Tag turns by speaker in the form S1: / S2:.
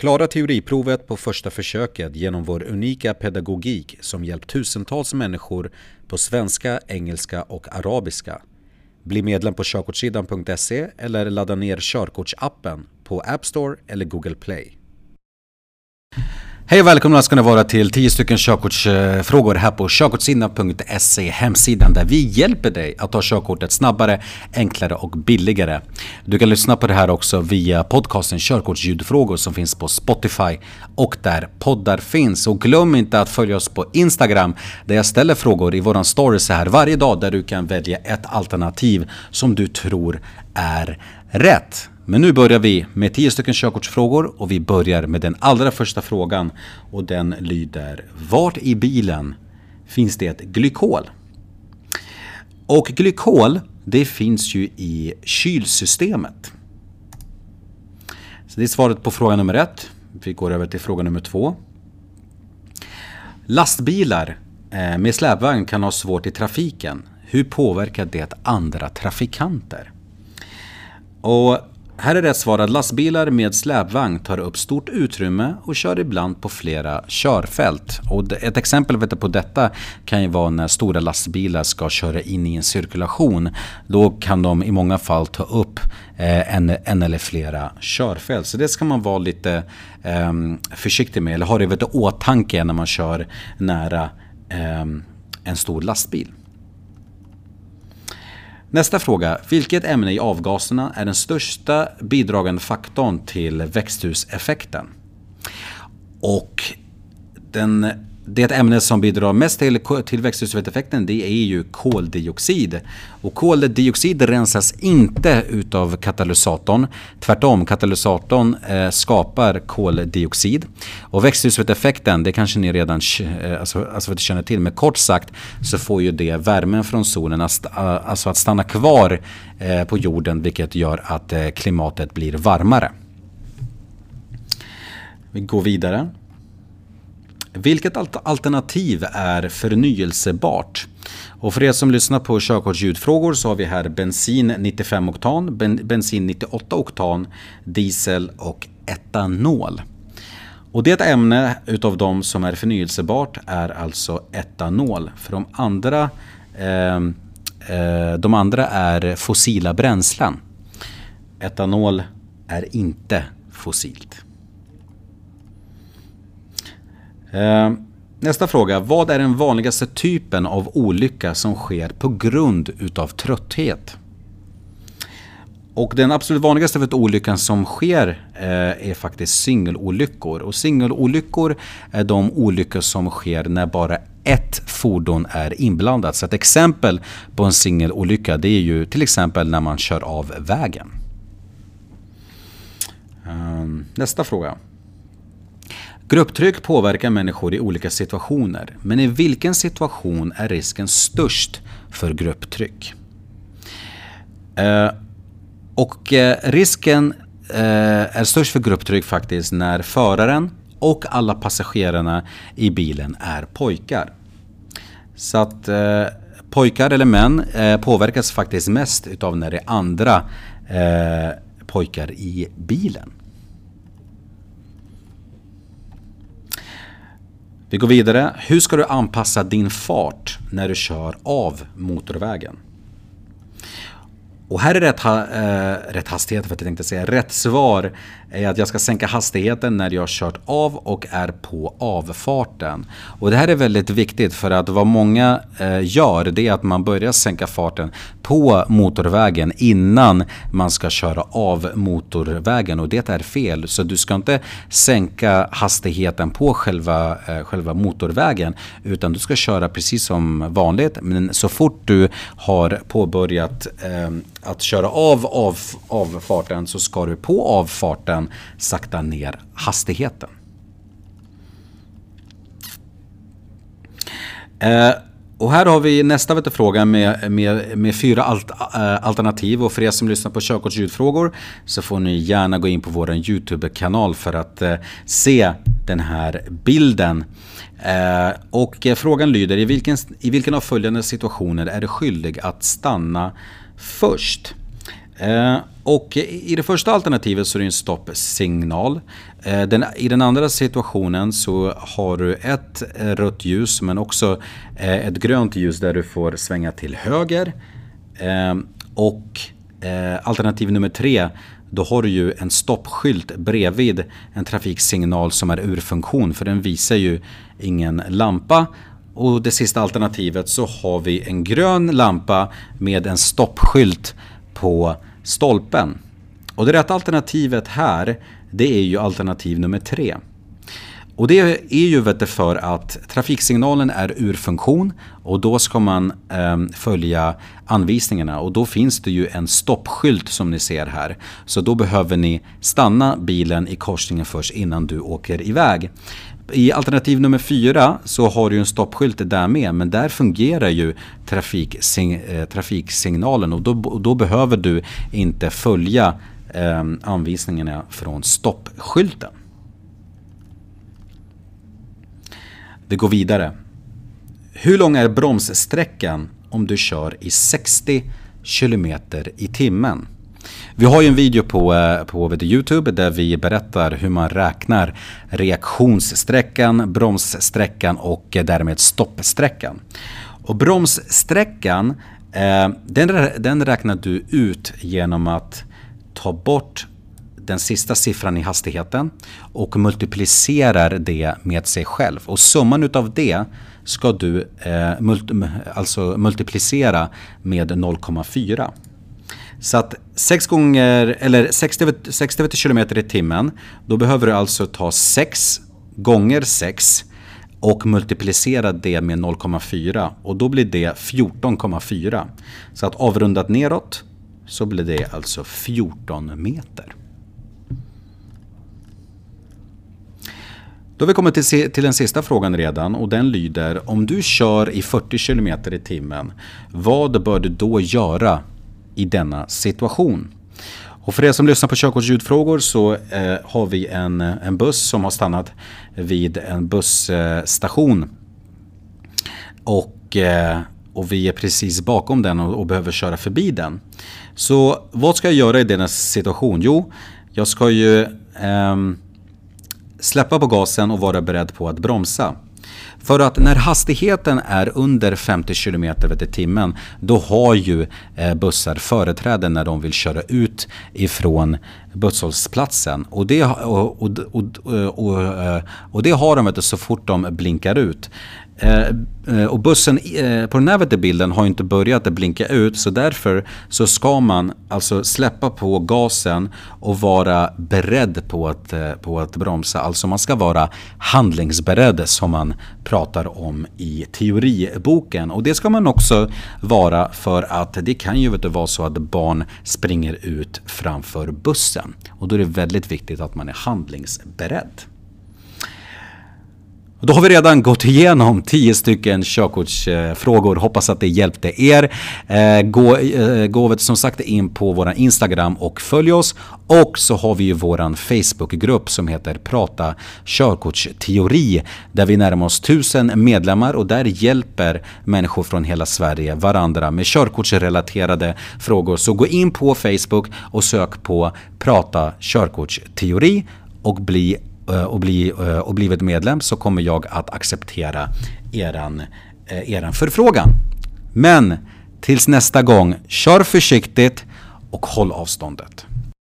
S1: Klara teoriprovet på första försöket genom vår unika pedagogik som hjälpt tusentals människor på svenska, engelska och arabiska. Bli medlem på körkortssidan.se eller ladda ner körkortsappen på App Store eller Google Play. Hej och välkomna ska ni vara till 10 stycken körkortsfrågor här på körkortsinna.se hemsidan där vi hjälper dig att ta körkortet snabbare, enklare och billigare. Du kan lyssna på det här också via podcasten Körkortsljudfrågor som finns på Spotify och där poddar finns. Och glöm inte att följa oss på Instagram där jag ställer frågor i våran stories här varje dag där du kan välja ett alternativ som du tror är rätt. Men nu börjar vi med 10 stycken körkortsfrågor och vi börjar med den allra första frågan och den lyder Vart i bilen finns det glykol? Och glykol det finns ju i kylsystemet. Så det är svaret på fråga nummer ett. Vi går över till fråga nummer två. Lastbilar eh, med släpvagn kan ha svårt i trafiken. Hur påverkar det andra trafikanter? Och här är rätt svar att lastbilar med släpvagn tar upp stort utrymme och kör ibland på flera körfält. Och ett exempel på detta kan ju vara när stora lastbilar ska köra in i en cirkulation. Då kan de i många fall ta upp eh, en, en eller flera körfält. Så det ska man vara lite eh, försiktig med eller ha det i åtanke när man kör nära eh, en stor lastbil. Nästa fråga. Vilket ämne i avgaserna är den största bidragande faktorn till växthuseffekten? Och den det ämne som bidrar mest till, till växthuseffekten det är ju koldioxid. Och koldioxid rensas inte utav katalysatorn. Tvärtom, katalysatorn eh, skapar koldioxid. Och växthuseffekten, det kanske ni redan eh, alltså, alltså känner till. Men kort sagt så får ju det värmen från solen att, alltså att stanna kvar eh, på jorden vilket gör att eh, klimatet blir varmare. Vi går vidare. Vilket alternativ är förnyelsebart? Och för er som lyssnar på körkortsljudfrågor så har vi här bensin 95 oktan, bensin 98 oktan, diesel och etanol. Och det ämne utav de som är förnyelsebart är alltså etanol. För de andra, ehm, eh, de andra är fossila bränslen. Etanol är inte fossilt. Eh, Eh, nästa fråga. Vad är den vanligaste typen av olycka som sker på grund utav trötthet? Och den absolut vanligaste för olyckan som sker eh, är faktiskt singelolyckor. Och singelolyckor är de olyckor som sker när bara ett fordon är inblandat. Så ett exempel på en singelolycka det är ju till exempel när man kör av vägen. Eh, nästa fråga. Grupptryck påverkar människor i olika situationer. Men i vilken situation är risken störst för grupptryck? Eh, och eh, risken eh, är störst för grupptryck faktiskt när föraren och alla passagerarna i bilen är pojkar. Så att eh, pojkar eller män eh, påverkas faktiskt mest utav när det är andra eh, pojkar i bilen. Vi går vidare. Hur ska du anpassa din fart när du kör av motorvägen? Och här är rätt, äh, rätt hastighet, för att jag tänkte säga. Rätt svar är att jag ska sänka hastigheten när jag har kört av och är på avfarten. Och det här är väldigt viktigt för att vad många eh, gör det är att man börjar sänka farten på motorvägen innan man ska köra av motorvägen och det är fel. Så du ska inte sänka hastigheten på själva, eh, själva motorvägen utan du ska köra precis som vanligt. Men så fort du har påbörjat eh, att köra av, av avfarten så ska du på avfarten sakta ner hastigheten. Eh, och här har vi nästa fråga med, med, med fyra alt, äh, alternativ. Och för er som lyssnar på körkortsljudfrågor så får ni gärna gå in på vår YouTube-kanal för att äh, se den här bilden. Äh, och frågan lyder, i vilken, i vilken av följande situationer är du skyldig att stanna först. Eh, och i det första alternativet så är det en stoppsignal. Eh, den, I den andra situationen så har du ett rött ljus men också eh, ett grönt ljus där du får svänga till höger. Och alternativ nummer tre då har du ju en stoppskylt bredvid en trafiksignal som är ur funktion för den visar ju ingen lampa. Och det sista alternativet så har vi en grön lampa med en stoppskylt på stolpen. Och det rätta alternativet här det är ju alternativ nummer tre. Och det är ju vet för att trafiksignalen är ur funktion och då ska man eh, följa anvisningarna och då finns det ju en stoppskylt som ni ser här. Så då behöver ni stanna bilen i korsningen först innan du åker iväg. I alternativ nummer fyra så har du en stoppskylt där med men där fungerar ju trafiksing eh, trafiksignalen och då, då, behöver du inte följa eh, anvisningarna från stoppskylten. Vi går vidare. Hur lång är bromssträckan om du kör i 60 km i timmen? Vi har ju en video på, eh, på vet Youtube där vi berättar hur man räknar reaktionssträckan, bromssträckan och eh, därmed stoppsträckan. Och bromssträckan eh, den, den räknar du ut genom att ta bort den sista siffran i hastigheten och multiplicerar det med sig själv. Och summan utav det ska du eh, multi, alltså multiplicera med 0,4. Så att 6 gånger, eller 60, 60 km i timmen, då behöver du alltså ta 6 gånger 6 och multiplicera det med 0,4 och då blir det 14,4. Så att avrundat neråt så blir det alltså 14 meter. Då har vi kommit till, till den sista frågan redan och den lyder om du kör i 40 km i timmen, vad bör du då göra i denna situation? Och för er som lyssnar på körkortsljudfrågor så eh, har vi en, en buss som har stannat vid en busstation. Och, eh, och vi är precis bakom den och, och, behöver köra förbi den. Så vad ska jag göra i denna situation? Jo, jag ska ju eh, släppa på gasen och vara beredd på att bromsa. För att när hastigheten är under 50 km i timmen då har ju eh, bussar företräde när de vill köra ut ifrån busshållplatsen. Och det, och, och, och, och, eh, det har de så fort de blinkar ut. Eh, eh, och bussen eh, på den här bilden har inte börjat att blinka ut så därför så ska man alltså släppa på gasen och vara beredd på att, eh, på att bromsa. Alltså man ska vara handlingsberedd som man pratar om i teoriboken. Och det ska man också vara för att det kan ju vara så att barn springer ut framför bussen. Och då är det väldigt viktigt att man är handlingsberedd. Då har vi redan gått igenom 10 stycken körkortsfrågor. Hoppas att det hjälpte er. Eh, gå, eh, gå som sagt in på vår Instagram och följ oss. Och så har vi ju våran Facebookgrupp som heter Prata körkortsteori. Där vi närmar oss tusen medlemmar och där hjälper människor från hela Sverige varandra med körkortsrelaterade frågor. Så gå in på Facebook och sök på Prata körkortsteori och bli Eh, och, bli, eh, och blivit medlem så kommer jag att acceptera eran, eh, eran förfrågan. Men tills nästa gång, kör försiktigt och håll avståndet.